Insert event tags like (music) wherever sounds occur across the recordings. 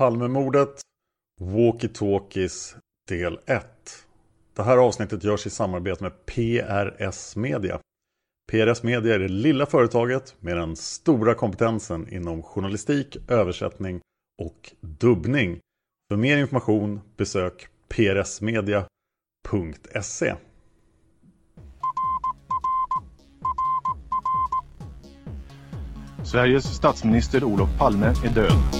Palmemordet, Walkie-Talkies del 1. Det här avsnittet görs i samarbete med PRS Media. PRS Media är det lilla företaget med den stora kompetensen inom journalistik, översättning och dubbning. För mer information besök prsmedia.se. Sveriges statsminister Olof Palme är död.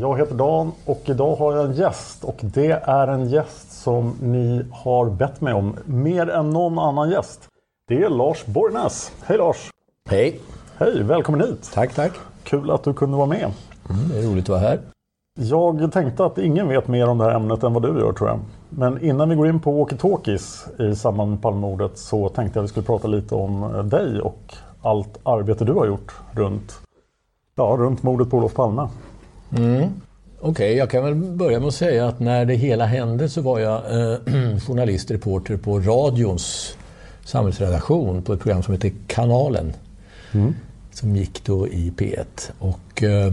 Jag heter Dan och idag har jag en gäst och det är en gäst som ni har bett mig om mer än någon annan gäst. Det är Lars Borgnäs. Hej Lars! Hej! Hej, välkommen hit! Tack, tack! Kul att du kunde vara med. Mm, det är roligt att vara här. Jag tänkte att ingen vet mer om det här ämnet än vad du gör tror jag. Men innan vi går in på walkie-talkies i samband med Palmemordet så tänkte jag att vi skulle prata lite om dig och allt arbete du har gjort runt, ja, runt mordet på Olof Palme. Mm. Okej, okay, jag kan väl börja med att säga att när det hela hände så var jag eh, (clears throat) journalist, reporter på radions samhällsredaktion på ett program som heter Kanalen. Mm. Som gick då i P1. Och eh,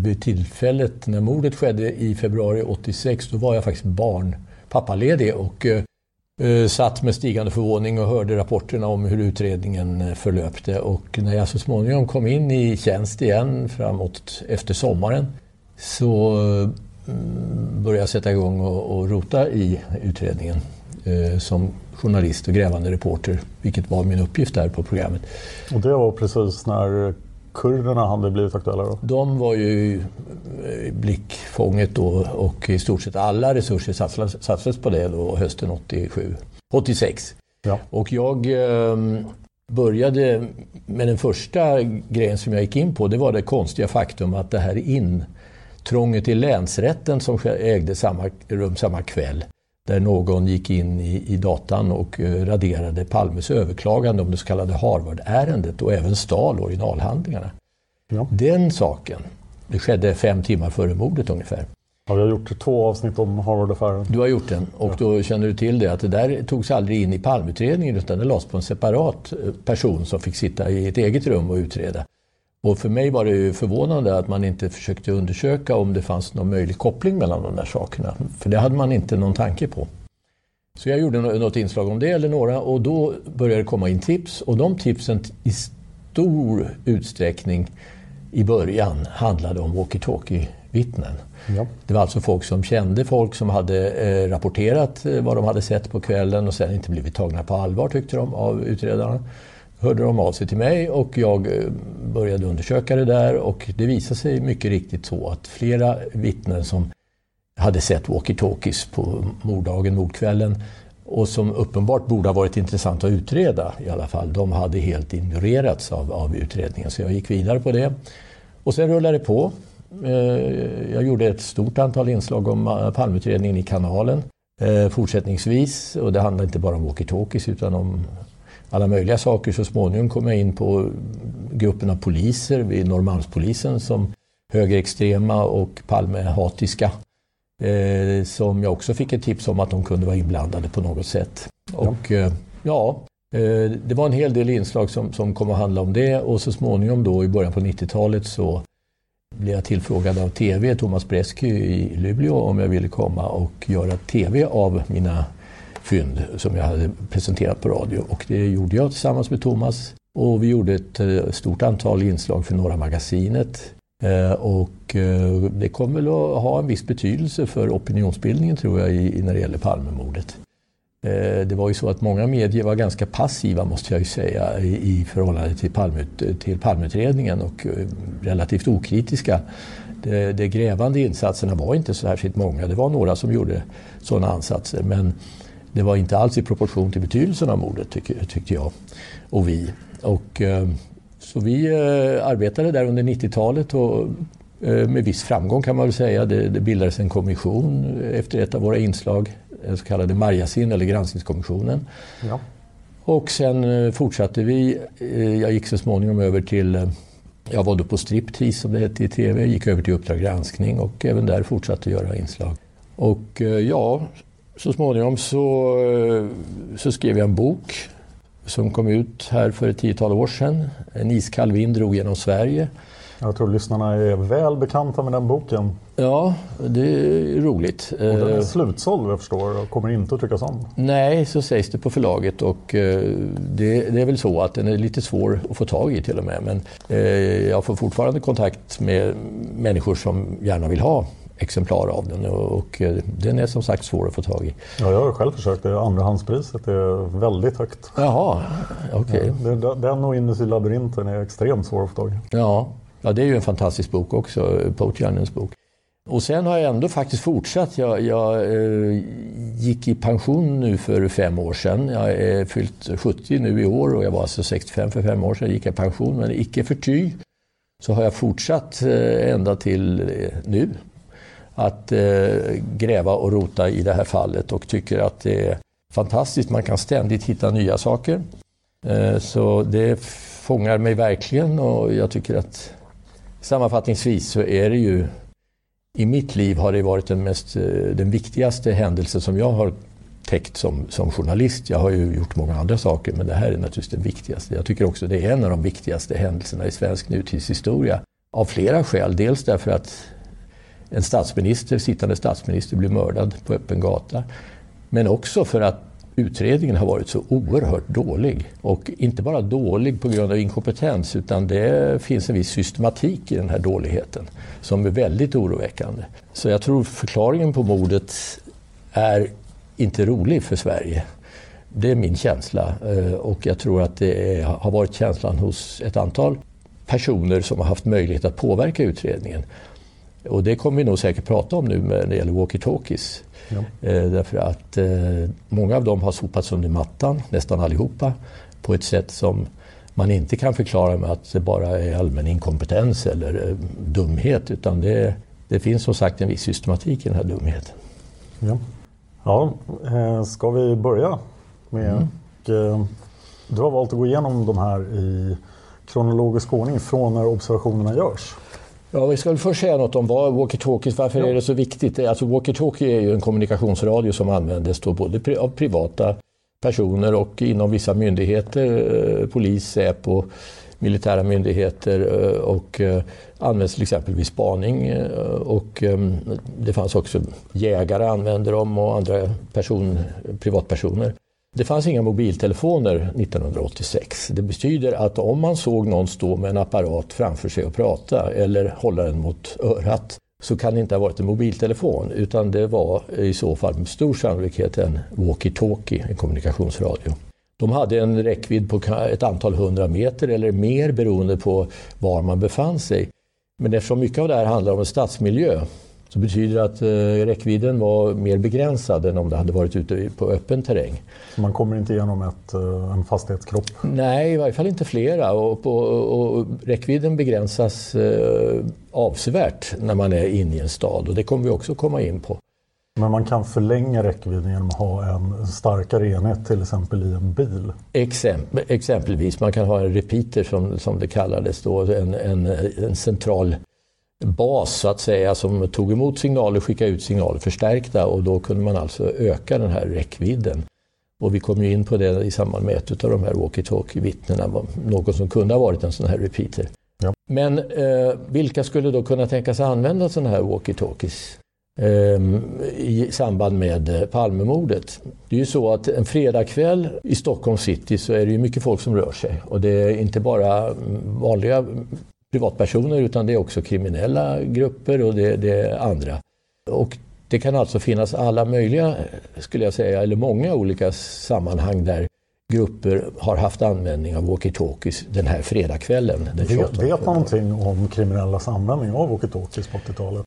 vid tillfället när mordet skedde i februari 86 då var jag faktiskt barn, pappaledig och eh, Eh, satt med stigande förvåning och hörde rapporterna om hur utredningen eh, förlöpte. Och när jag så småningom kom in i tjänst igen framåt efter sommaren så mm, började jag sätta igång och, och rota i utredningen eh, som journalist och grävande reporter, vilket var min uppgift där på programmet. Och det var precis när kurderna hade blivit aktuella då? De var ju i blickfånget då och i stort sett alla resurser satsades, satsades på det då hösten 87, 86. Ja. Och jag eh, började med den första grejen som jag gick in på, det var det konstiga faktum att det här intrånget i länsrätten som ägde samma rum samma kväll, där någon gick in i, i datan och eh, raderade Palmes överklagande om det så kallade Harvard-ärendet och även stal originalhandlingarna. Ja. Den saken, det skedde fem timmar före mordet ungefär. Ja, vi har gjort två avsnitt om Harvard-affären. Du har gjort den och ja. då känner du till det att det där togs aldrig in i palmutredningen utan det lades på en separat eh, person som fick sitta i ett eget rum och utreda. Och för mig var det ju förvånande att man inte försökte undersöka om det fanns någon möjlig koppling mellan de där sakerna. För det hade man inte någon tanke på. Så jag gjorde något inslag om det, eller några, och då började det komma in tips. Och de tipsen i stor utsträckning i början handlade om walkie-talkie-vittnen. Ja. Det var alltså folk som kände folk som hade eh, rapporterat eh, vad de hade sett på kvällen och sen inte blivit tagna på allvar tyckte de av utredarna. Hörde de av sig till mig och jag eh, började undersöka det där och det visade sig mycket riktigt så att flera vittnen som hade sett walkie-talkies på morddagen, mordkvällen och som uppenbart borde ha varit intressant att utreda i alla fall. De hade helt ignorerats av, av utredningen så jag gick vidare på det. Och sen rullade det på. Eh, jag gjorde ett stort antal inslag om eh, Palmeutredningen i kanalen fortsättningsvis. Och det handlade inte bara om walkie-talkies utan om alla möjliga saker. Så småningom kom jag in på gruppen av poliser vid Norrmalmspolisen som högerextrema och Palmehatiska. Eh, som jag också fick ett tips om att de kunde vara inblandade på något sätt. Och eh, ja, eh, det var en hel del inslag som, som kom att handla om det och så småningom då i början på 90-talet så blev jag tillfrågad av TV, Thomas Bresky i Luleå, om jag ville komma och göra TV av mina fynd som jag hade presenterat på radio. Och det gjorde jag tillsammans med Thomas. Och vi gjorde ett eh, stort antal inslag för Norra Magasinet. Eh, och eh, det kommer väl att ha en viss betydelse för opinionsbildningen tror jag när det gäller Palmemordet. Det var ju så att många medier var ganska passiva måste jag ju säga i förhållande till, Palmut, till Palmeutredningen och relativt okritiska. De, de grävande insatserna var inte särskilt många. Det var några som gjorde sådana ansatser men det var inte alls i proportion till betydelsen av mordet tyck, tyckte jag och vi. Och, eh, så vi eh, arbetade där under 90-talet och eh, med viss framgång kan man väl säga. Det, det bildades en kommission efter ett av våra inslag, den så kallade Marjasin eller granskningskommissionen. Ja. Och sen fortsatte vi. Jag gick så småningom över till jag var då på Striptease som det hette i TV, gick över till Uppdrag granskning och även där fortsatte göra inslag. Och ja, så småningom så, eh, så skrev jag en bok som kom ut här för ett tiotal år sedan. En iskall vind drog genom Sverige. Jag tror lyssnarna är väl bekanta med den boken. Ja, det är roligt. Och den är eh, slutsåld jag förstår och kommer inte att tryckas om. Nej, så sägs det på förlaget och eh, det, det, är väl så att den är lite svår att få tag i till och med. Men jag får fortfarande kontakt med människor som gärna vill ha exemplar av den och eh, den är som sagt svår att få tag i. Ja, jag har själv försökt. Andrahandspriset är väldigt högt. Jaha, okej. Okay. Den och Inuti labyrinten är extremt svår att få tag i. Ja, ja det är ju en fantastisk bok också, Potianens bok. Och sen har jag ändå faktiskt fortsatt. Jag, jag eh, gick i pension nu för fem år sedan. Jag är fyllt 70 nu i år och jag var alltså 65 för fem år sedan. gick jag i pension, men icke förty så har jag fortsatt eh, ända till eh, nu att eh, gräva och rota i det här fallet och tycker att det är fantastiskt. Man kan ständigt hitta nya saker. Eh, så det fångar mig verkligen och jag tycker att sammanfattningsvis så är det ju i mitt liv har det varit den, mest, eh, den viktigaste händelsen som jag har täckt som, som journalist. Jag har ju gjort många andra saker men det här är naturligtvis den viktigaste. Jag tycker också det är en av de viktigaste händelserna i svensk nutidshistoria. Av flera skäl. Dels därför att en statsminister, sittande statsminister blir mördad på öppen gata. Men också för att utredningen har varit så oerhört dålig. Och inte bara dålig på grund av inkompetens utan det finns en viss systematik i den här dåligheten som är väldigt oroväckande. Så jag tror förklaringen på mordet är inte rolig för Sverige. Det är min känsla eh, och jag tror att det har varit känslan hos ett antal personer som har haft möjlighet att påverka utredningen. Och det kommer vi nog säkert prata om nu när det gäller walkie-talkies. Ja. Eh, därför att eh, många av dem har sopats under mattan, nästan allihopa, på ett sätt som man inte kan förklara med att det bara är allmän inkompetens eller eh, dumhet utan det, det finns som sagt en viss systematik i den här dumheten. Ja, ja eh, ska vi börja med mm. eh, Du har valt att gå igenom de här i kronologisk ordning från när observationerna görs. Ja, vi ska väl först säga något om vad walkie-talkies, varför ja. är det så viktigt? Alltså walkie-talkie är ju en kommunikationsradio som användes då både av privata personer och inom vissa myndigheter, eh, polis, Säpo, militära myndigheter eh, och eh, används till exempel vid spaning. Och det fanns också jägare använde dem och andra person, privatpersoner. Det fanns inga mobiltelefoner 1986. Det betyder att om man såg någon stå med en apparat framför sig och prata eller hålla den mot örat så kan det inte ha varit en mobiltelefon utan det var i så fall med stor sannolikhet en walkie-talkie, en kommunikationsradio. De hade en räckvidd på ett antal hundra meter eller mer beroende på var man befann sig. Men eftersom mycket av det här handlar om en stadsmiljö så betyder det att eh, räckvidden var mer begränsad än om det hade varit ute på öppen terräng. Man kommer inte igenom ett, eh, en fastighetskropp? Nej, i varje fall inte flera. Och, på, och räckvidden begränsas eh, avsevärt när man är inne i en stad och det kommer vi också komma in på. Men man kan förlänga räckvidden genom att ha en starkare enhet till exempel i en bil? Exempel, exempelvis, man kan ha en repeater som, som det kallades då, en, en, en central bas så att säga som tog emot signaler, skickade ut signaler förstärkta och då kunde man alltså öka den här räckvidden. Och vi kom ju in på det i samband med ett av de här walkie-talkie-vittnena, något som kunde ha varit en sån här repeater. Ja. Men eh, vilka skulle då kunna tänkas använda sådana här walkie-talkies? Ehm, i samband med eh, Palmemordet. Det är ju så att en fredagkväll i Stockholm city så är det ju mycket folk som rör sig och det är inte bara vanliga privatpersoner utan det är också kriminella grupper och det, det, är andra. Och det kan alltså finnas alla möjliga, skulle jag säga, eller många olika sammanhang där grupper har haft användning av walkie-talkies den här fredagskvällen. vet, vet man någonting om kriminellas användning av walkie-talkies på 80-talet?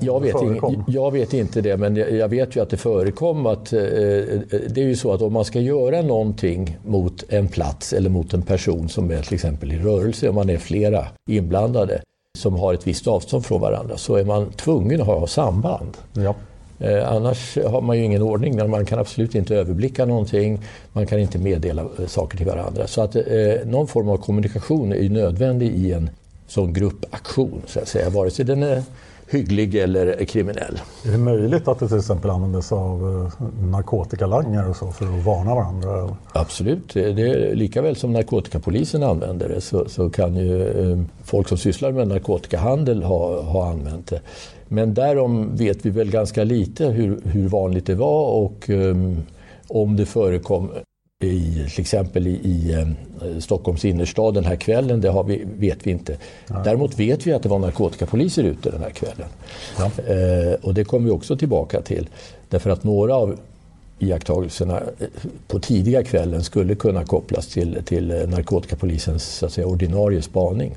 Jag vet, ing, jag vet, inte det, men jag vet ju att det förekom att eh, det är ju så att om man ska göra någonting mot en plats eller mot en person som är till exempel i rörelse, om man är flera inblandade som har ett visst avstånd från varandra, så är man tvungen att ha samband. Ja. Eh, annars har man ju ingen ordning, men man kan absolut inte överblicka någonting, man kan inte meddela eh, saker till varandra. Så att eh, någon form av kommunikation är ju nödvändig i en sån gruppaktion, så att säga, vare sig den är hygglig eller kriminell. Är det möjligt att det till exempel användes av eh, narkotikalangare och så för att varna varandra? Absolut, det är lika väl som narkotikapolisen använder det så, så kan ju eh, folk som sysslar med narkotikahandel ha, ha använt det. Men därom vet vi väl ganska lite hur, hur vanligt det var och um, om det förekom i, till exempel i, i eh, Stockholms innerstad den här kvällen, det vi, vet vi inte. Nej. Däremot vet vi att det var narkotikapoliser ute den här kvällen. Ja. Eh, och det kommer vi också tillbaka till. Därför att några av iakttagelserna eh, på tidiga kvällen skulle kunna kopplas till, till eh, narkotikapolisens så att säga, ordinarie spaning.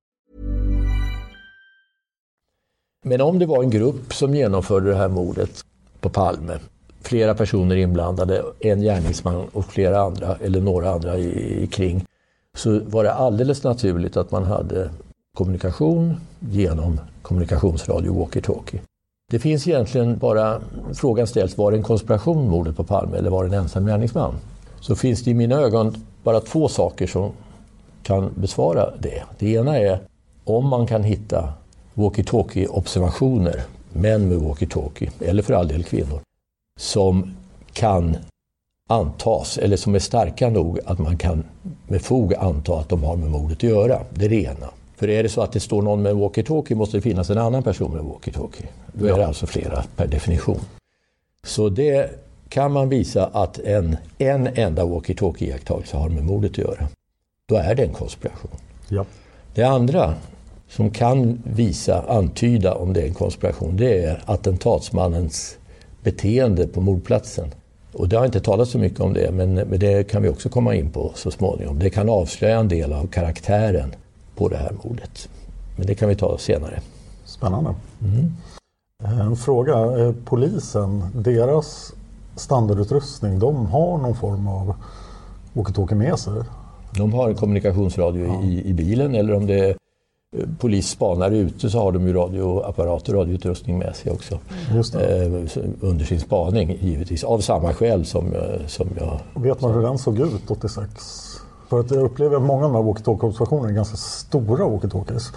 Men om det var en grupp som genomförde det här mordet på Palme, flera personer inblandade, en gärningsman och flera andra, eller några andra i, i kring, så var det alldeles naturligt att man hade kommunikation genom kommunikationsradio walkie-talkie. Det finns egentligen bara, frågan ställs, var det en konspiration mordet på Palme eller var det en ensam gärningsman? Så finns det i mina ögon bara två saker som kan besvara det. Det ena är om man kan hitta walkie-talkie-observationer, män med walkie-talkie, eller för all del kvinnor, som kan antas, eller som är starka nog att man kan med fog anta att de har med mordet att göra. Det är det ena. För är det så att det står någon med walkie-talkie måste det finnas en annan person med walkie-talkie. Då är det alltså flera per definition. Så det kan man visa att en, en enda walkie-talkie-iakttagelse har med mordet att göra. Då är det en konspiration. Ja. Det andra som kan visa, antyda om det är en konspiration, det är attentatsmannens beteende på mordplatsen. Och det har inte talats så mycket om det, men, men det kan vi också komma in på så småningom. Det kan avslöja en del av karaktären på det här mordet. Men det kan vi ta senare. Spännande. Mm. En fråga. Eh, polisen, deras standardutrustning, de har någon form av walkie-talkie med sig? De har en kommunikationsradio ja. i, i bilen eller om det är eh, polis spanar ute så har de ju radioapparater och radioutrustning med sig också. Eh, under sin spaning givetvis, av samma skäl som, eh, som jag... Vet man hur den såg ut 86? För att jag upplever att många av de här walkie-talkie-observationerna är ganska stora walkie-talkies.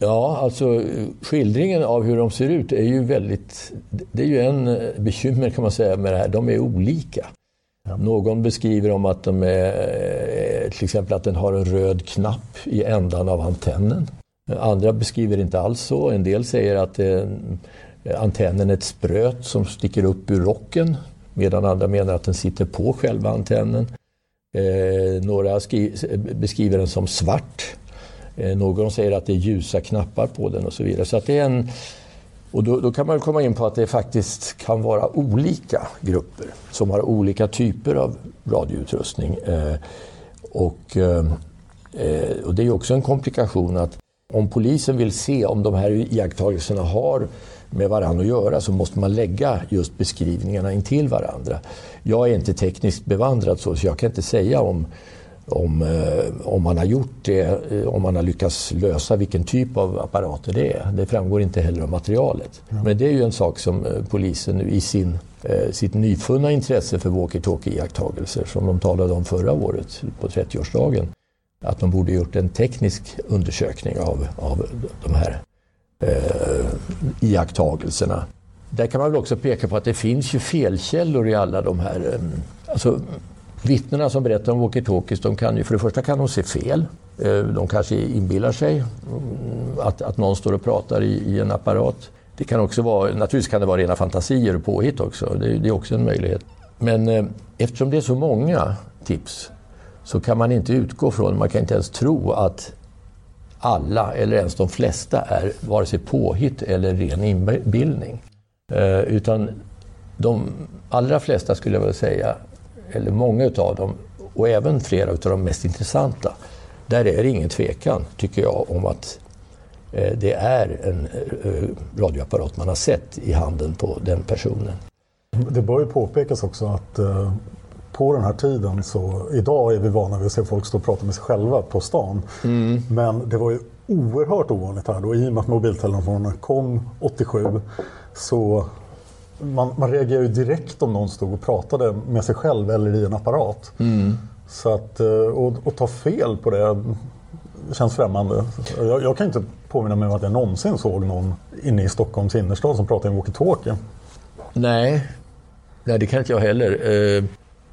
Ja, alltså skildringen av hur de ser ut är ju väldigt... Det är ju en eh, bekymmer kan man säga med det här. De är olika. Ja. Någon beskriver om att de är, till exempel att den har en röd knapp i ändan av antennen. Andra beskriver inte alls så. En del säger att eh, antennen är ett spröt som sticker upp ur rocken medan andra menar att den sitter på själva antennen. Eh, några beskriver den som svart. Eh, någon säger att det är ljusa knappar på den och så vidare. Så att det är en, och då, då, kan man komma in på att det faktiskt kan vara olika grupper som har olika typer av radioutrustning. Eh, och, eh, eh och det är också en komplikation att om polisen vill se om de här iakttagelserna har med varandra att göra så måste man lägga just beskrivningarna intill varandra. Jag är inte tekniskt bevandrad så, så jag kan inte säga om, om, eh, om man har gjort det, eh, om man har lyckats lösa vilken typ av apparater det är. Det framgår inte heller av materialet. Ja. Men det är ju en sak som eh, polisen nu i sin, sitt nyfunna intresse för walkie-talkie-iakttagelser som de talade om förra året på 30-årsdagen, att de borde gjort en teknisk undersökning av, av de här eh, iakttagelserna. Där kan man väl också peka på att det finns ju felkällor i alla de här... Eh, alltså, vittnena som berättar om walkie-talkies, de kan ju för det första kan de se fel. Eh, de kanske inbillar sig mm, att, att någon står och pratar i, i, en apparat. Det kan också vara, naturligtvis kan det vara rena fantasier och påhitt också. Det, det är också en möjlighet. Men eh, eftersom det är så många tips så kan man inte utgå från, man kan inte ens tro att alla, eller ens de flesta, är vare sig påhitt eller ren inbildning. Eh, utan de allra flesta skulle jag vilja säga, eller många utav dem, och även flera utav de mest intressanta, där är det ingen tvekan, tycker jag, om att eh, det är en eh, radioapparat man har sett i handen på den personen. Det bör ju påpekas också att eh, på den här tiden så, idag är vi vana vid att se folk stå och prata med sig själva på stan. Mm. Men det var ju oerhört ovanligt här då i och med att mobiltelefonerna kom 87 så man, man reagerar ju direkt om någon stod och pratade med sig själv eller i en apparat. Mm. Så att, eh, och, och ta fel på det känns främmande. Jag, jag, kan inte påminna mig om att jag någonsin såg någon inne i Stockholms innerstad som pratade i walkie-talkie. Nej. Nej, det kan inte jag heller. Eh,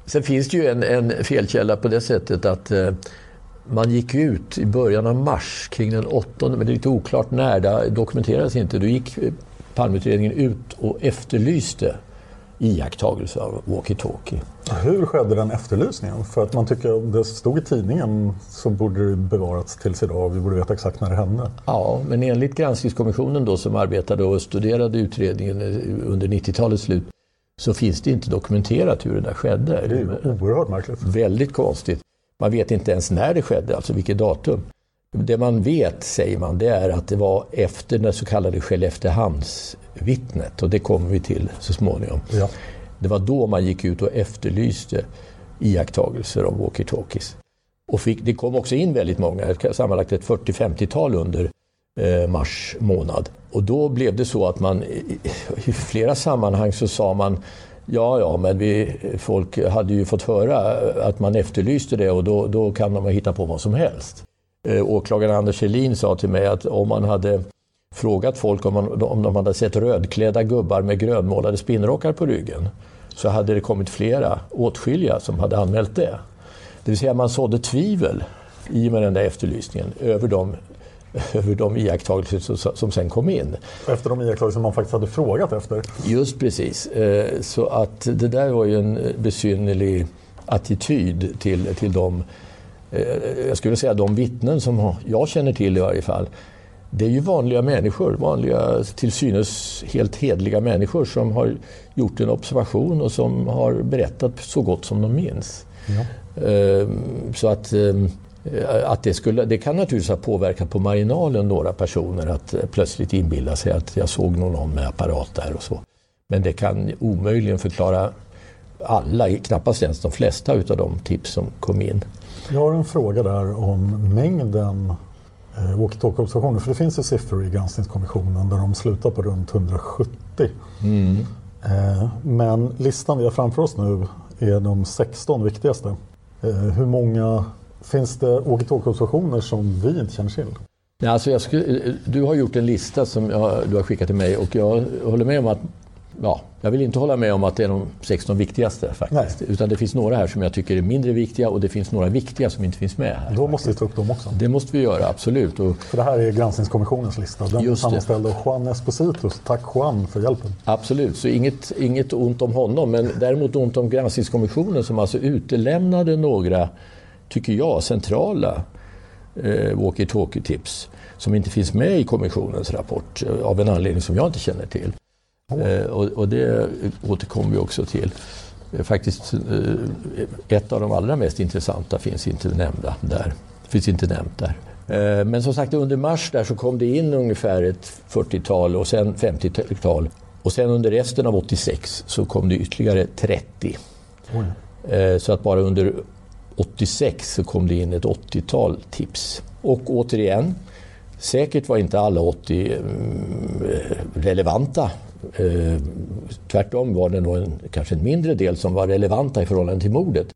Eh, Sen finns det ju en, en felkälla på det sättet att eh, man gick ut i början av mars, kring den 8, men det är lite oklart när, det dokumenteras inte. Då gick Palmeutredningen ut och efterlyste iakttagelser av walkie-talkie. Hur skedde den efterlysningen? För att man tycker om det stod i tidningen så borde det bevarats tills idag. Vi borde veta exakt när det hände. Ja, men enligt granskningskommissionen då som arbetade och studerade utredningen under 90-talets slut så finns det inte dokumenterat hur det där skedde. Det är oerhört märkligt. Väldigt konstigt. Man vet inte ens när det skedde, alltså vilket datum. Det man vet, säger man, det är att det var efter det så kallade Skelleftehamnsvittnet och det kommer vi till så småningom. Ja. Det var då man gick ut och efterlyste iakttagelser av walkie-talkies. Och fick, det kom också in väldigt många, sammanlagt ett 40-50-tal under Eh, mars månad. Och då blev det så att man i flera sammanhang så sa man Ja, ja, men vi, folk hade ju fått höra att man efterlyste det och då, då kan de hitta på vad som helst. Eh, åklagaren Anders Helin sa till mig att om man hade frågat folk om, man, om de hade sett rödklädda gubbar med grönmålade spinnrockar på ryggen så hade det kommit flera, åtskilliga, som hade anmält det. Det vill säga man sådde tvivel i och med den där efterlysningen över de, (laughs) över de iakttagelser som, sen kom in. Efter de iakttagelser man faktiskt hade frågat efter? Just precis. Eh, så att det där var ju en besynnerlig attityd till, till de Eh, jag skulle säga de vittnen som jag känner till i varje fall, det är ju vanliga människor, vanliga till synes helt hedliga människor som har gjort en observation och som har berättat så gott som de minns. Ja. Så att, att det, skulle, det kan naturligtvis ha påverkat på marginalen några personer att plötsligt inbilla sig att jag såg någon med apparat där och så. Men det kan omöjligen förklara alla, knappast ens de flesta utav de tips som kom in. Jag har en fråga där om mängden eh, walkie-talkie-observationer. För det finns ju siffror i granskningskommissionen där de slutar på runt 170. Mm. Eh, men listan vi har framför oss nu är de 16 viktigaste. Eh, hur många finns det walkie-talkie-observationer som vi inte känner till? Ja, alltså skulle, du har gjort en lista som jag, du har skickat till mig och jag håller med om att ja, jag vill inte hålla med om att det är de 16 viktigaste faktiskt. Nej. Utan det finns några här som jag tycker är mindre viktiga och det finns några viktiga som inte finns med här. Då måste vi ta upp dem också. Det måste vi göra, absolut. Och, för det här är granskningskommissionens lista. Den är sammanställd av Juan Esposito. Tack Juan för hjälpen. Absolut, så inget, inget ont om honom. Men däremot ont om granskningskommissionen som alltså utelämnade några, tycker jag, centrala eh, walkie-talkie-tips som inte finns med i kommissionens rapport eh, av en anledning som jag inte känner till. Oh. Och, och, det återkommer vi också till. Eh, faktiskt eh, ett av de allra mest intressanta finns inte nämnda där. Finns inte nämnt där. Men som sagt under mars där så kom det in ungefär ett 40-tal och sen 50-tal. Och sen under resten av 86 så kom det ytterligare 30. Oj. Så att bara under 86 så kom det in ett 80-tal tips. Och återigen, säkert var inte alla 80 mm, relevanta Eh, tvärtom var det nog en, kanske en mindre del som var relevanta i förhållande till mordet.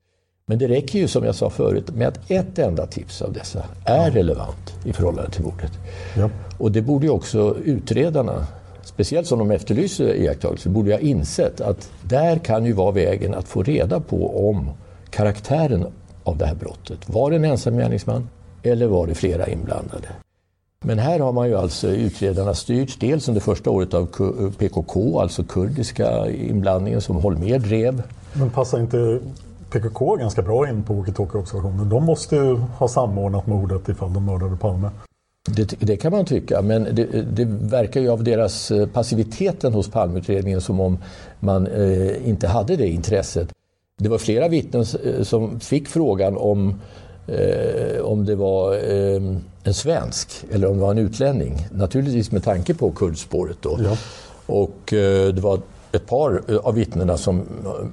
Men det räcker ju som jag sa förut med att ett enda tips av dessa är relevant i förhållande till mordet. Ja. Och det borde ju också utredarna, speciellt som de efterlyser iakttagelser, borde ha insett att där kan ju vara vägen att få reda på om karaktären av det här brottet. Var det en ensam gärningsman eller var det flera inblandade? Men här har man ju alltså utredarna styrts dels under första året av PKK, alltså kurdiska inblandningen som Holmér drev. Men passar inte PKK ganska bra in på walkie-talkie-observationer? De måste ju ha samordnat mordet ifall de mördade Palme. Det, det, kan man tycka, men det, det, verkar ju av deras eh, passiviteten hos Palmeutredningen som om man eh, inte hade det intresset. Det var flera vittnen eh, som fick frågan om eh, om det var eh, en svensk eller om det var en utlänning. Naturligtvis med tanke på kurdspåret då. Ja. Och eh, det var ett par eh, av vittnena som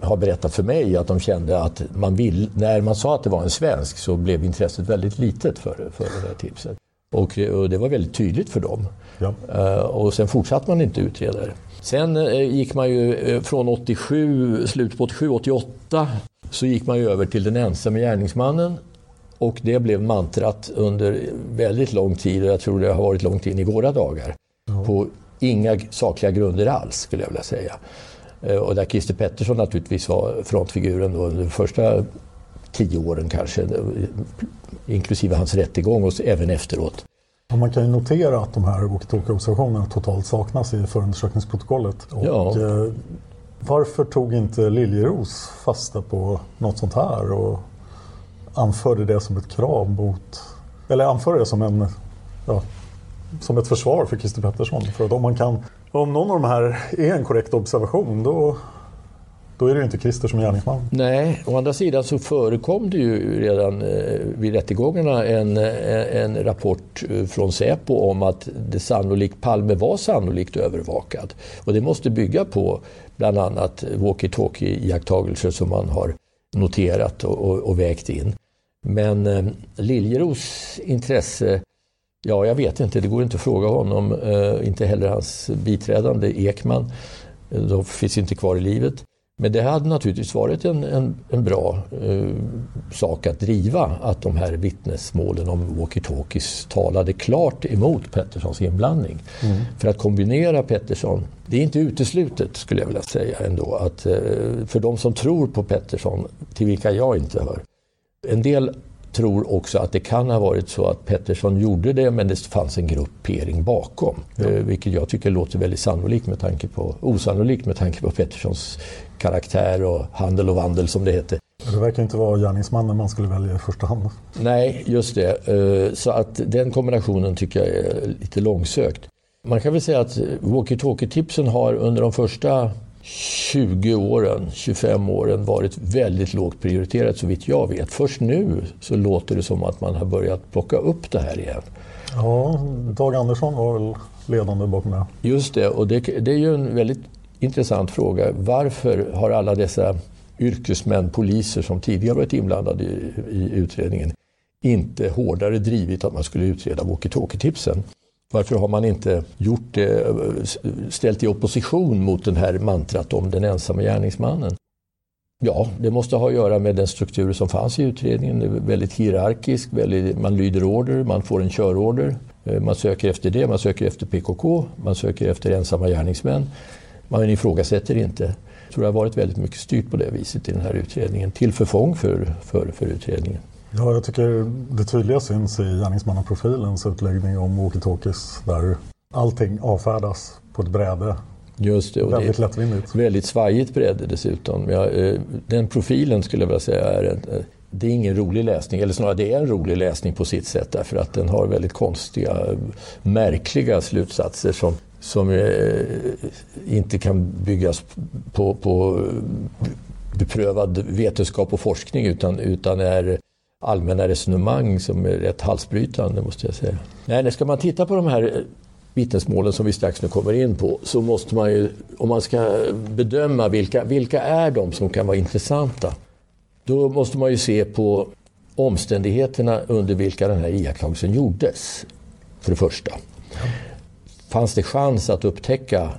har berättat för mig att de kände att man vill, när man sa att det var en svensk så blev intresset väldigt litet för, för det här tipset. Och, eh, och det var väldigt tydligt för dem. Ja. Och sen fortsatte man inte utreda det. Sen uh, gick man ju uh, från 87, slutet på 87, 88 så gick man ju över till den ensamma gärningsmannen och det blev mantrat under väldigt lång tid och jag tror det har varit långt in i våra dagar. Ja. På inga sakliga grunder alls skulle jag vilja säga. Eh, och där Christer Pettersson naturligtvis var frontfiguren då under första tio åren kanske, inklusive hans rättegång och även efteråt. Man kan ju notera att de här walkie-talkie-observationerna totalt saknas i förundersökningsprotokollet. Och, ja. eh, varför tog inte Liljeros fasta på något sånt här och anförde det som ett krav mot, eller anförde det som en, ja, som ett försvar för Christer Pettersson? För att om man kan, om någon av de här är en korrekt observation då då är det ju inte Christer som är gärningsman. Nej, å andra sidan så förekom det ju redan eh, vid rättegångarna en, eh, en rapport eh, från Säpo om att det sannolikt, Palme var sannolikt övervakad. Och det måste bygga på bland annat walkie-talkie-iakttagelser som man har noterat och, och, och vägt in. Men eh, Liljeros intresse Ja, jag vet inte, det går inte att fråga honom, eh, inte heller hans biträdande Ekman. De finns inte kvar i livet. Men det hade naturligtvis varit en, en, en bra eh, sak att driva att de här vittnesmålen om walkie-talkies talade klart emot Petterssons inblandning. Mm. För att kombinera Pettersson, det är inte uteslutet skulle jag vilja säga ändå, att eh, för de som tror på Pettersson, till vilka jag inte hör, en del tror också att det kan ha varit så att Pettersson gjorde det men det fanns en gruppering bakom. Ja. Eh, vilket jag tycker låter väldigt sannolikt med tanke på, osannolikt med tanke på Petterssons karaktär och handel och vandel som det heter. Det verkar inte vara gärningsmannen man skulle välja i första hand. Nej, just det. Eh, så att den kombinationen tycker jag är lite långsökt. Man kan väl säga att walkie-talkie-tipsen har under de första 20 åren, 25 åren varit väldigt lågt prioriterat så vitt jag vet. Först nu så låter det som att man har börjat plocka upp det här igen. Ja, Dag Andersson var väl ledande bakom det. Just det, och det, det är ju en väldigt intressant fråga. Varför har alla dessa yrkesmän, poliser som tidigare varit inblandade i, i utredningen inte hårdare drivit att man skulle utreda walkie-talkie-tipsen? Varför har man inte gjort det, ställt i opposition mot den här mantrat om den ensamma gärningsmannen? Ja, det måste ha att göra med den struktur som fanns i utredningen. Det är väldigt hierarkisk, väldigt, man lyder order, man får en körorder. Eh, man söker efter det, man söker efter PKK, man söker efter ensamma gärningsmän. Man ifrågasätter inte. Jag tror det har varit väldigt mycket styrt på det viset i den här utredningen, till förfång för, för, för utredningen. Ja, jag tycker det tydliga syns i gärningsmannaprofilens utläggning om walkie-talkies där allting avfärdas på ett bräde. Just det, och väldigt det lättvindigt. Väldigt svajigt bräde dessutom. Ja, eh, den profilen skulle jag vilja säga är en, eh, det är ingen rolig läsning, eller snarare det är en rolig läsning på sitt sätt därför att den har väldigt konstiga, märkliga slutsatser som, som eh, inte kan byggas på, på beprövad vetenskap och forskning utan, utan är allmänna resonemang som är rätt halsbrytande måste jag säga. Nej, ska man titta på de här vittnesmålen som vi strax nu kommer in på så måste man ju, om man ska bedöma vilka, vilka är de som kan vara intressanta, då måste man ju se på omständigheterna under vilka den här iakttagelsen gjordes. För det första. Fanns det chans att upptäcka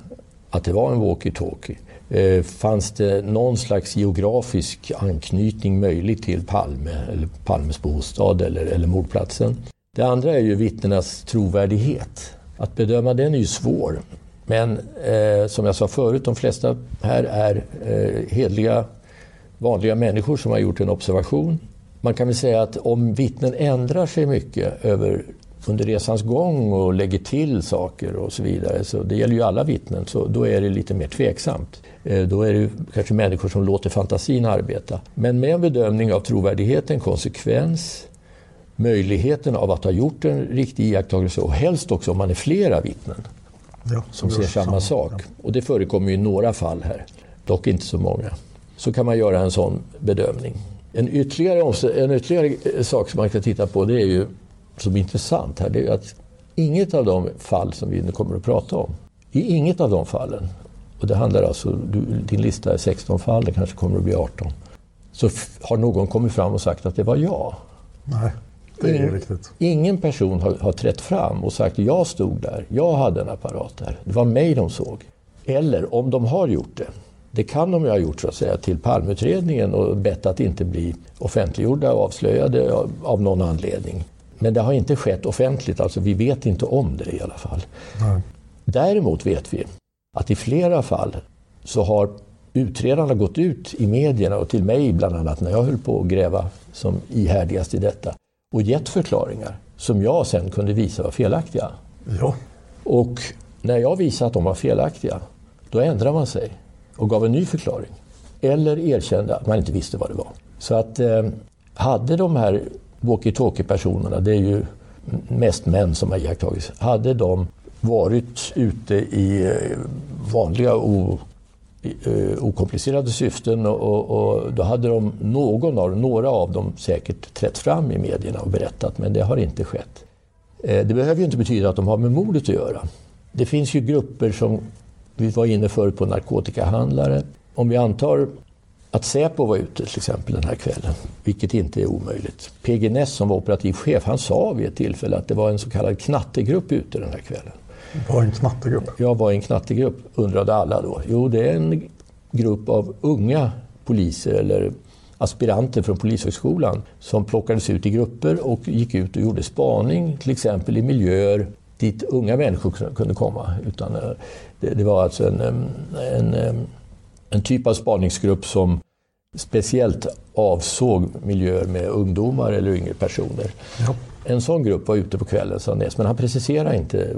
att det var en walkie-talkie? Eh, fanns det någon slags geografisk anknytning möjlig till Palme, eller Palmes bostad eller, eller mordplatsen? Det andra är ju vittnenas trovärdighet. Att bedöma den är ju svår. Men eh, som jag sa förut, de flesta här är eh, hedliga, vanliga människor som har gjort en observation. Man kan väl säga att om vittnen ändrar sig mycket över under resans gång och lägger till saker och så vidare, så det gäller ju alla vittnen, så då är det lite mer tveksamt. Eh, då är det kanske människor som låter fantasin arbeta. Men med en bedömning av trovärdigheten, konsekvens, möjligheten av att ha gjort en riktig iakttagelse och helst också om man är flera vittnen ja, som ser samma, samma sak. Ja. Och det förekommer ju i några fall här, dock inte så många. Så kan man göra en sån bedömning. En ytterligare, en ytterligare sak som man kan titta på det är ju som är intressant här, det är att inget av de fall som vi nu kommer att prata om, i inget av de fallen, och det handlar alltså, du, din lista är 16 fall, det kanske kommer att bli 18, så har någon kommit fram och sagt att det var jag. Nej, det är ingen, riktigt. Ingen person har, har trätt fram och sagt jag stod där, jag hade en apparat där, det var mig de såg. Eller om de har gjort det, det kan de ju ha gjort så att säga till palmutredningen och bett att inte bli offentliggjorda och avslöjade av, av någon anledning. Men det har inte skett offentligt, alltså vi vet inte om det i alla fall. Nej. Däremot vet vi att i flera fall så har utredarna gått ut i medierna och till mig bland annat när jag höll på att gräva som ihärdigast i detta och gett förklaringar som jag sen kunde visa var felaktiga. Ja. Och när jag visade att de var felaktiga, då ändrade man sig och gav en ny förklaring. Eller erkände att man inte visste vad det var. Så att eh, hade de här walkie-talkie-personerna, det är ju mest män som har iakttagits, hade de varit ute i eh, vanliga o, eh, okomplicerade syften och, och, då hade de, någon av, några av dem säkert trätt fram i medierna och berättat, men det har inte skett. Eh, det behöver ju inte betyda att de har med mordet att göra. Det finns ju grupper som, vi var inne förut på narkotikahandlare. Om vi antar att Säpo var ute till exempel den här kvällen, vilket inte är omöjligt. PG Ness som var operativ chef, han sa vid ett tillfälle att det var en så kallad knattegrupp ute den här kvällen. Vad är en knattegrupp? Jag var i en knattegrupp, undrade alla då. Jo, det är en grupp av unga poliser eller aspiranter från Polishögskolan som plockades ut i grupper och gick ut och gjorde spaning, till exempel i miljöer dit unga människor kunde komma. Utan eh, det, det var alltså en, en, en, typ av spaningsgrupp som speciellt avsåg miljöer med ungdomar eller yngre personer. Ja. En sån grupp var ute på kvällen, sa Ness, men han preciserade inte.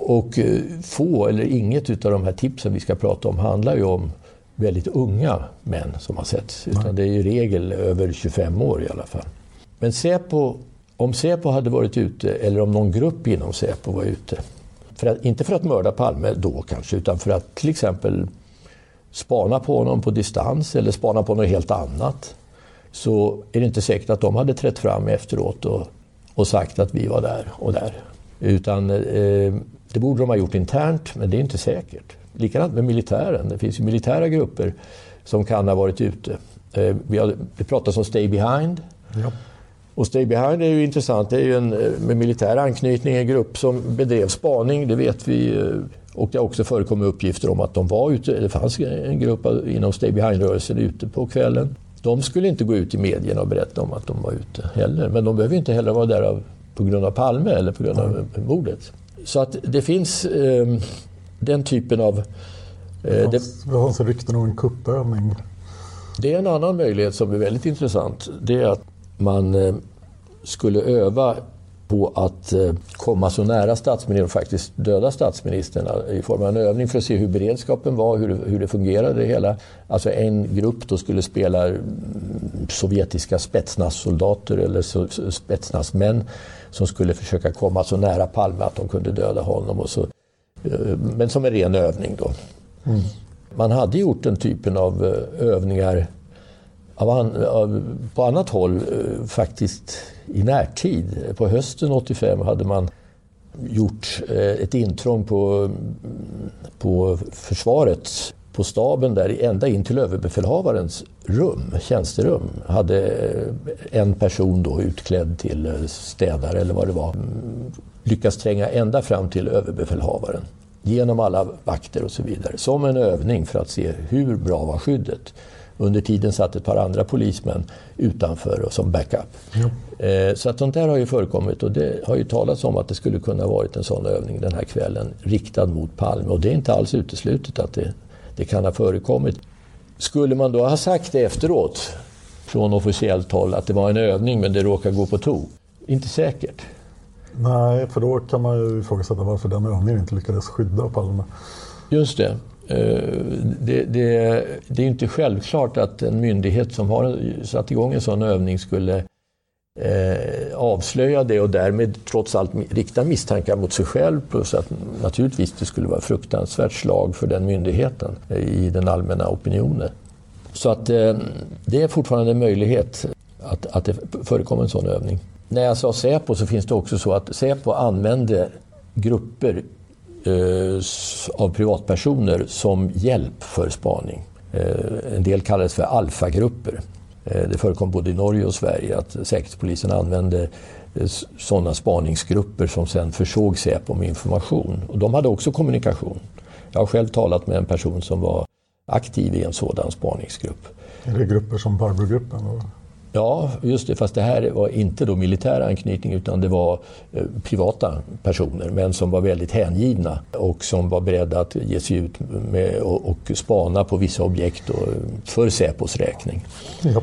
Och eh, få eller inget av de här tipsen vi ska prata om handlar ju om väldigt unga män som har setts. Utan det är i regel över 25 år i alla fall. Men Säpo, om Säpo hade varit ute, eller om någon grupp inom Säpo var ute, för att, inte för att mörda Palme då kanske, utan för att till exempel spana på honom på distans eller spana på något helt annat, så är det inte säkert att de hade trätt fram efteråt och, och sagt att vi var där och där. Utan eh, det borde de ha gjort internt, men det är inte säkert. Likadant med militären. Det finns ju militära grupper som kan ha varit ute. Eh, vi har, det pratas om Stay Behind. Ja. Och Stay Behind är ju intressant. Det är ju en eh, med militär anknytning en grupp som bedrev spaning, det vet vi. Eh, och det har också förekommit uppgifter om att de var ute, det fanns en grupp inom Stay Behind-rörelsen ute på kvällen. De skulle inte gå ut i medierna och berätta om att de var ute heller. Men de behöver inte heller vara där av, på grund av Palme eller på grund av mordet. Så att det finns eh, den typen av... Eh, det fanns rykten om en kuppövning. Det är en annan möjlighet som är väldigt intressant. Det är att man eh, skulle öva på att eh, komma så nära statsministern och faktiskt döda statsministern i form av en övning för att se hur beredskapen var, hur, hur det fungerade det hela. Alltså en grupp då skulle spela mm, sovjetiska spetsnazsoldater eller spetsnazmän som skulle försöka komma så nära Palme att de kunde döda honom. Och så, eh, men som en ren övning då. Mm. Man hade gjort den typen av eh, övningar av an, av, på annat håll eh, faktiskt i närtid. På hösten 85 hade man gjort ett intrång på, på försvarets på staben där, ända in till överbefälhavarens rum, tjänsterum, hade en person då utklädd till städare eller vad det var lyckats tränga ända fram till överbefälhavaren genom alla vakter och så vidare. Som en övning för att se hur bra var skyddet. Under tiden satt ett par andra polismän utanför och som backup. Ja. Eh, så att sånt där har ju förekommit och det har ju talats om att det skulle kunna varit en sån övning den här kvällen riktad mot Palme och det är inte alls uteslutet att det det kan ha förekommit. Skulle man då ha sagt det efteråt från officiellt håll att det var en övning men det råkar gå på tok? Inte säkert. Nej, för då kan man ju ifrågasätta varför den övningen inte lyckades skydda Palme. Just det. Eh, det, det, det är inte självklart att en myndighet som har satt igång en sån övning skulle eh, avslöja det och därmed trots allt rikta misstankar mot sig själv plus att naturligtvis det skulle vara fruktansvärt slag för den myndigheten eh, i den allmänna opinionen. Så att eh, det är fortfarande en möjlighet att, att det förekommer en sån övning. När jag sa Säpo så finns det också så att Säpo använde grupper eh, av privatpersoner som hjälp för spaning. Eh, en del kallades för alfagrupper. Eh, det förekom både i Norge och Sverige att Säkerhetspolisen använde eh, sådana spaningsgrupper som sen försåg Säpo med information. Och de hade också kommunikation. Jag har själv talat med en person som var aktiv i en sådan spaningsgrupp. Är det grupper som Barbrogruppen? Ja, just det. Fast det här var inte då militär anknytning utan det var eh, privata personer men som var väldigt hängivna och som var beredda att ge sig ut med och, och spana på vissa objekt och, för Säpos räkning. Ja.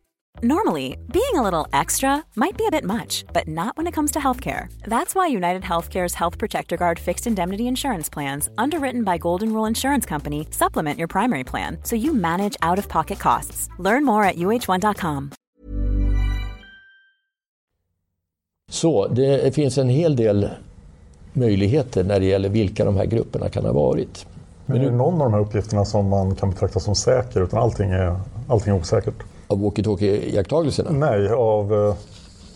Normally, being a little extra might be a bit much, but not when it comes to healthcare. That's why United Healthcare's Health Protector Guard fixed indemnity insurance plans, underwritten by Golden Rule Insurance Company, supplement your primary plan so you manage out of pocket costs. Learn more at uh1.com. Så det finns en hel del möjligheter när det gäller vilka de här grupperna kan ha varit. Men är det någon av de här uppgifterna som man kan betrakta som säker utan allting är, allting är osäkert? Av walkie-talkie-iakttagelserna? Nej, av uh,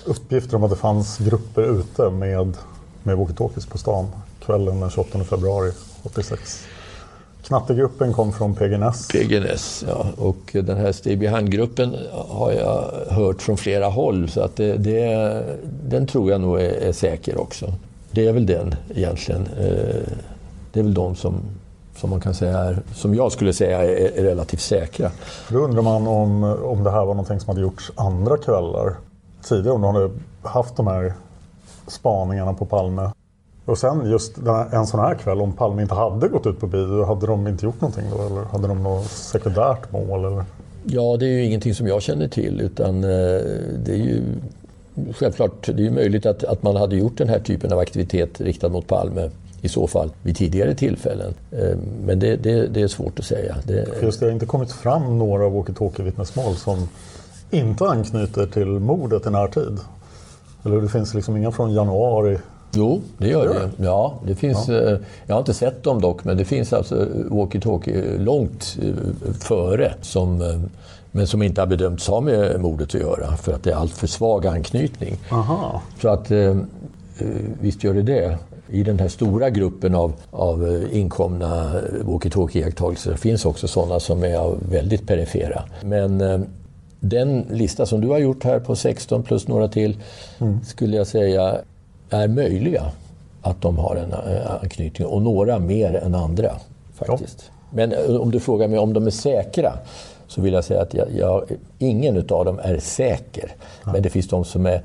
uppgifter om att det fanns grupper ute med, med walkie-talkies på stan kvällen den 28 februari 86. Knattegruppen kom från PGNS. PGNS, ja. Och den här Stay Behind-gruppen har jag hört från flera håll. Så att det, det, den tror jag nog är, är, säker också. Det är väl den egentligen. Eh, det är väl de som som man kan säga är, som jag skulle säga är, är relativt säkra. Då undrar man om, om det här var någonting som hade gjorts andra kvällar tidigare, om de hade haft de här spaningarna på Palme. Och sen just en sån här kväll, om Palme inte hade gått ut på bio, hade de inte gjort någonting då? Eller hade de något sekundärt mål? Eller? Ja, det är ju ingenting som jag känner till utan eh, det är ju självklart det är möjligt att, att man hade gjort den här typen av aktivitet riktad mot Palme i så fall vid tidigare tillfällen. Eh, men det, det, det är svårt att säga. Det, Just det har inte kommit fram några walkie-talkie-vittnesmål som inte anknyter till mordet i närtid. Eller det finns liksom inga från januari Jo, det gör det. Ja, det finns, ja. Eh, jag har inte sett dem dock, men det finns alltså walkie-talkie långt eh, före som, men som inte har bedömts ha med mordet att göra för att det är alltför svag anknytning. Aha. Så att visst gör det det i den här stora gruppen av, av eh, inkomna walkie-talkie-iakttagelser finns också sådana som är väldigt perifera. Men eh, den lista som du har gjort här på 16 plus några till mm. skulle jag säga är möjliga att de har en eh, anknytning och några mer än andra. faktiskt. Ja. Men om du frågar mig om de är säkra så vill jag säga att jag, jag, ingen av dem är säker. Ja. Men det finns de som är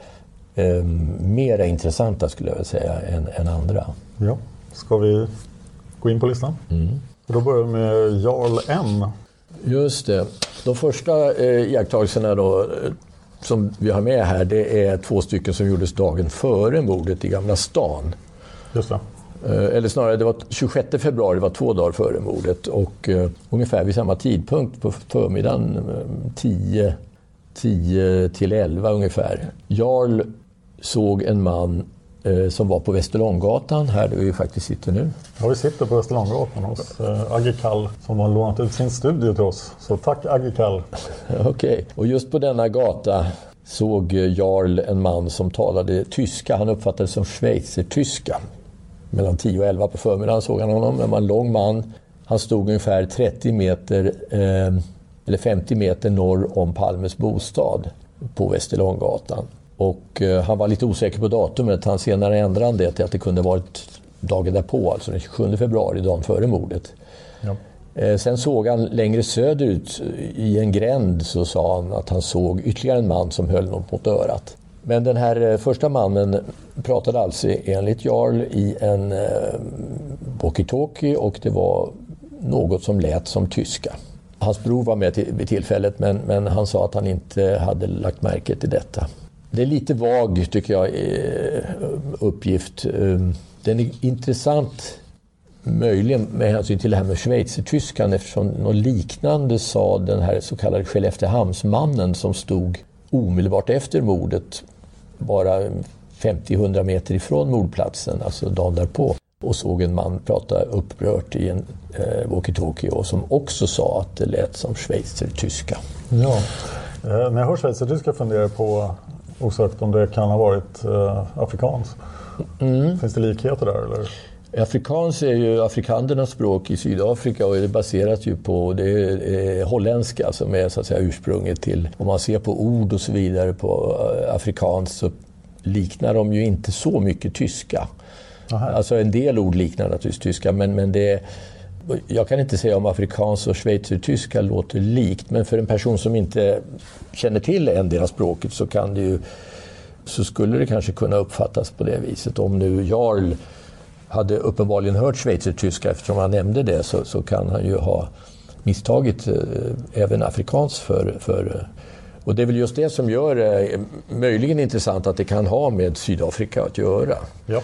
eh, mera intressanta skulle jag vilja säga än, än, andra. Ja, ska vi gå in på listan? Mm. Då börjar vi med Jarl N. Just det. De första eh, iakttagelserna då, eh, som vi har med här det är två stycken som gjordes dagen före mordet i Gamla stan. Just det. Eh, eller snarare, det var 26 februari, det var två dagar före mordet. Och uh, ungefär vid samma tidpunkt på förmiddagen, 10, 10 till 11 ungefär. Jarl såg en man eh, som var på Västerlånggatan, här där vi faktiskt sitter nu. Ja, vi sitter på Västerlånggatan hos eh, Agge Kall som har lånat ut sin studio till oss. Så tack Agge Kall! (laughs) Okej, okay. och just på denna gata såg Jarl en man som talade tyska. Han uppfattades som schweizertyska. Mellan 10 och 11 på förmiddagen såg han honom. Han var en lång man. Han stod ungefär 30 meter, eh, eller 50 meter norr om Palmes bostad på Västerlånggatan. Och eh, han var lite osäker på datumet. Han senare ändrade han det till att det kunde varit dagen därpå, alltså den 27 februari, dagen före mordet. Ja. Eh, sen såg han längre söderut i en gränd så sa han att han såg ytterligare en man som höll något mot örat. Men den här eh, första mannen pratade alltså enligt Jarl i en walkie-talkie och det var något som lät som tyska. Hans bror var med vid tillfället men, men han sa att han inte hade lagt märke till detta. Det är lite vag, tycker jag, eh, uppgift. Ehm, den är intressant möjligen med hänsyn till det här med schweizertyskan eftersom något liknande sa den här så kallade Skelleftehamnsmannen som stod omedelbart efter mordet, bara 50-100 meter ifrån mordplatsen, alltså dagen därpå och såg en man prata upprört i en eh, walkie-talkie och som också sa att det lät som schweizertyska. Ja. Eh, när jag hör schweizertyska funderar jag på osökt om det kan ha varit eh, afrikanskt. Mm. Finns det likheter där? Eller? Afrikans är ju afrikandernas språk i Sydafrika och det baseras ju på det är holländska som är så att säga ursprunget till, om man ser på ord och så vidare på eh, afrikanskt så liknar de ju inte så mycket tyska. Aha. Alltså en del ord liknar naturligtvis tyska men, men det jag kan inte säga om afrikans och schweizertyska låter likt men för en person som inte känner till endera språket så kan det ju så skulle det kanske kunna uppfattas på det viset. Om nu Jarl hade uppenbarligen hört schweizertyska eftersom han nämnde det så, så kan han ju ha misstagit eh, även afrikans för, för eh, och det är väl just det som gör det eh, möjligen intressant att det kan ha med Sydafrika att göra. Ja.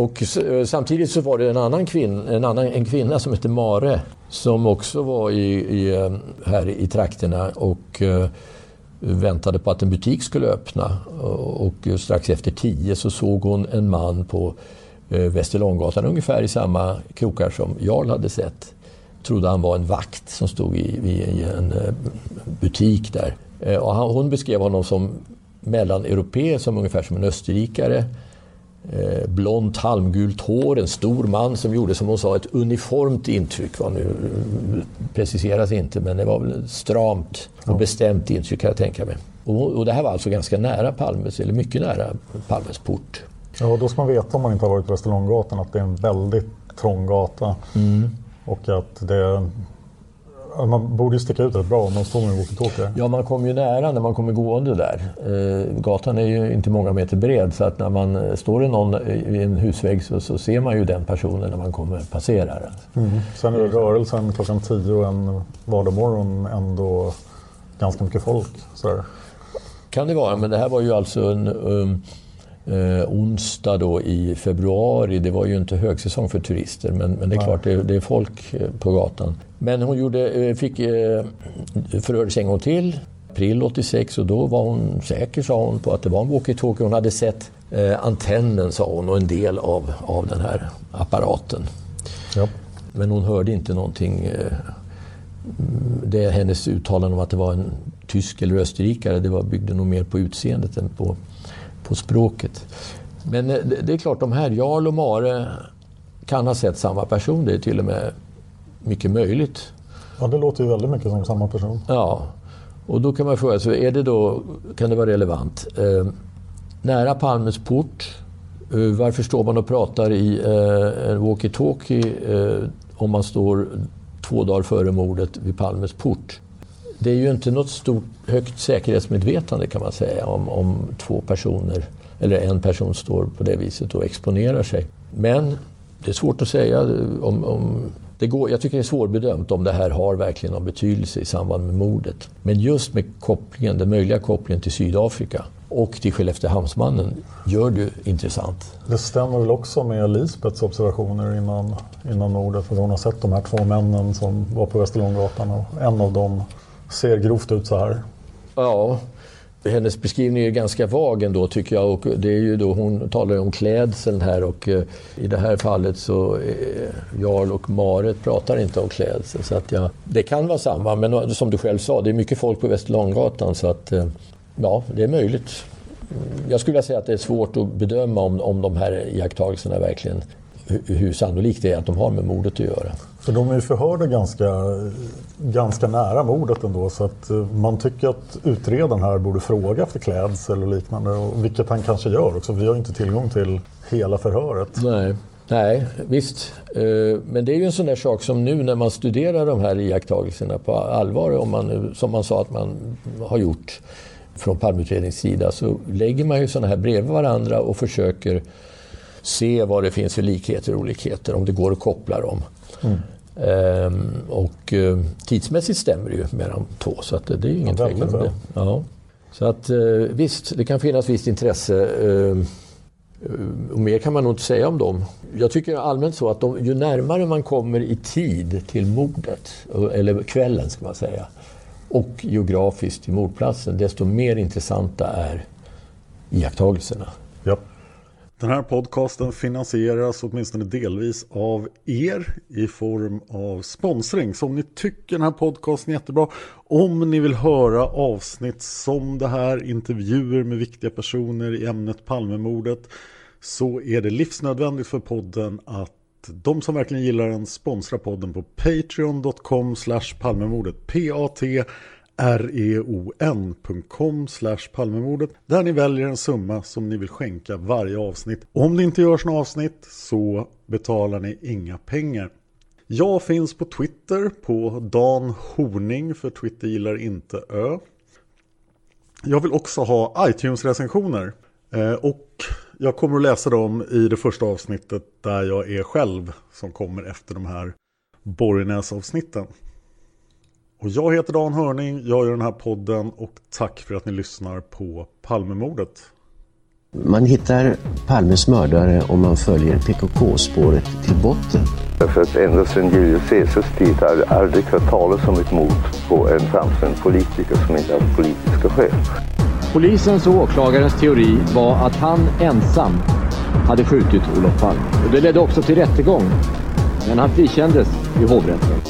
Och eh, samtidigt så var det en annan kvinna, en, annan, en kvinna som hette Mare som också var i, i eh, här i trakterna och uh, väntade på att en butik skulle öppna. Och strax efter tio så såg hon en man på uh, Västerlånggatan ungefär i samma krokar som Jarl hade sett. Trodde han var en vakt som stod i, i en uh, butik där. och han, hon beskrev honom som mellaneuropé, som ungefär som en österrikare eh, blont halmgult hår, en stor man som gjorde som hon sa ett uniformt intryck. Va? Nu preciseras inte men det var väl ett stramt och bestämt intryck kan jag tänka mig. Och, och det här var alltså ganska nära Palmes, eller mycket nära Palmes port. Ja, då ska man veta om man inte har varit på Västerlånggatan att det är en väldigt trång gata. Mm. Och att det man borde sticka ut rätt bra om man står med en walkie-talkie. Ja, man kommer ju nära när man kommer gående där. Eh, gatan är ju inte många meter bred så att när man eh, står i, någon, i en husvägg så, så ser man ju den personen när man kommer passerar. Mm. Sen är det rörelsen klockan tio en vardagsmorgon ändå ganska mycket folk. Så Kan det vara, men det här var ju alltså en um, eh, onsdag då i februari. Det var ju inte högsäsong för turister men, men det är klart det, det, är folk eh, på gatan. Men hon gjorde, eh, fick eh, förhördes en gång till, april 86 och då var hon säker sa hon på att det var en walkie-talkie. Hon hade sett eh, antennen sa hon och en del av, av den här apparaten. Ja. Men hon hörde inte någonting eh, det är hennes uttalande om att det var en tysk eller österrikare, det var, byggde nog mer på utseendet än på på språket. Men eh, det är klart, de här, Jarl och Mare kan ha sett samma person. Det är till och med mycket möjligt. Ja, det låter ju väldigt mycket som samma person. Ja, och då kan man fråga sig, är det då, kan det vara relevant? Eh, nära Palmes port, eh, varför står man och pratar i eh, en walkie-talkie eh, om man står två dagar före mordet vid Palmes port? Det är ju inte något stort högt säkerhetsmedvetande kan man säga om, om två personer eller en person står på det viset och exponerar sig. Men det är svårt att säga om, om det går, jag tycker det är svårbedömt om det här har verkligen någon betydelse i samband med mordet. Men just med kopplingen, den möjliga kopplingen till Sydafrika och till Skelleftehamnsmannen gör det intressant. Det stämmer väl också med Lisbets observationer innan, innan mordet. För hon har sett de här två männen som var på Västerlånggatan och en av dem ser grovt ut så här. Ja, hennes beskrivning är ganska vag ändå tycker jag. Och det är ju då, hon talar ju om klädseln här och eh, i det här fallet så eh, Jarl och Maret pratar inte om klädsel. Så att ja, det kan vara samma, men eh, som du själv sa, det är mycket folk på Västerlånggatan så att eh, ja, det är möjligt. Mm, jag skulle vilja säga att det är svårt att bedöma om, om de här iakttagelserna verkligen hur sannolikt det är att de har med mordet att göra. För de är ju förhörda ganska, ganska nära mordet ändå så att eh, man tycker att utredaren här borde fråga efter klädsel och liknande, och vilket han kanske gör också. Vi har ju inte tillgång till hela förhöret. Nej. Nej, visst. Eh, men det är ju en sån där sak som nu när man studerar de här iakttagelserna på allvar, om man, som man sa att man har gjort från Palmeutredningens sida, så lägger man ju sådana här bredvid varandra och försöker se vad det finns för likheter och olikheter, om det går att koppla dem. Mm. Um, och eh, tidsmässigt stämmer det ju med de två så att det är ju ingen Ja, tvekan om det. Ja. Så att eh, visst, det kan finnas visst intresse. Eh, och mer kan man nog inte säga om dem. Jag tycker allmänt så att de, ju närmare man kommer i tid till mordet, eller kvällen ska man säga, och geografiskt till mordplatsen, desto mer intressanta är iakttagelserna. Den här podcasten finansieras åtminstone delvis av er i form av sponsring. Så om ni tycker den här podcasten är jättebra, om ni vill höra avsnitt som det här, intervjuer med viktiga personer i ämnet Palmemordet, så är det livsnödvändigt för podden att de som verkligen gillar den sponsrar podden på patreon.com slash palmemordet. P-A-T reon.com palmemordet där ni väljer en summa som ni vill skänka varje avsnitt. Om det inte görs några avsnitt så betalar ni inga pengar. Jag finns på Twitter på Dan Horning för Twitter gillar inte Ö. Jag vill också ha iTunes-recensioner eh, och jag kommer att läsa dem i det första avsnittet där jag är själv som kommer efter de här Borgnäs-avsnitten. Och jag heter Dan Hörning, jag gör den här podden och tack för att ni lyssnar på Palmemordet. Man hittar Palmes mördare om man följer PKK-spåret till botten. För att ända sedan Julius Caesars tid har jag aldrig hört talas om ett mord på en framstående politiker som inte haft politiska skäl. Polisens och åklagarens teori var att han ensam hade skjutit Olof Palme. Och det ledde också till rättegång. Men han frikändes i hovrätten.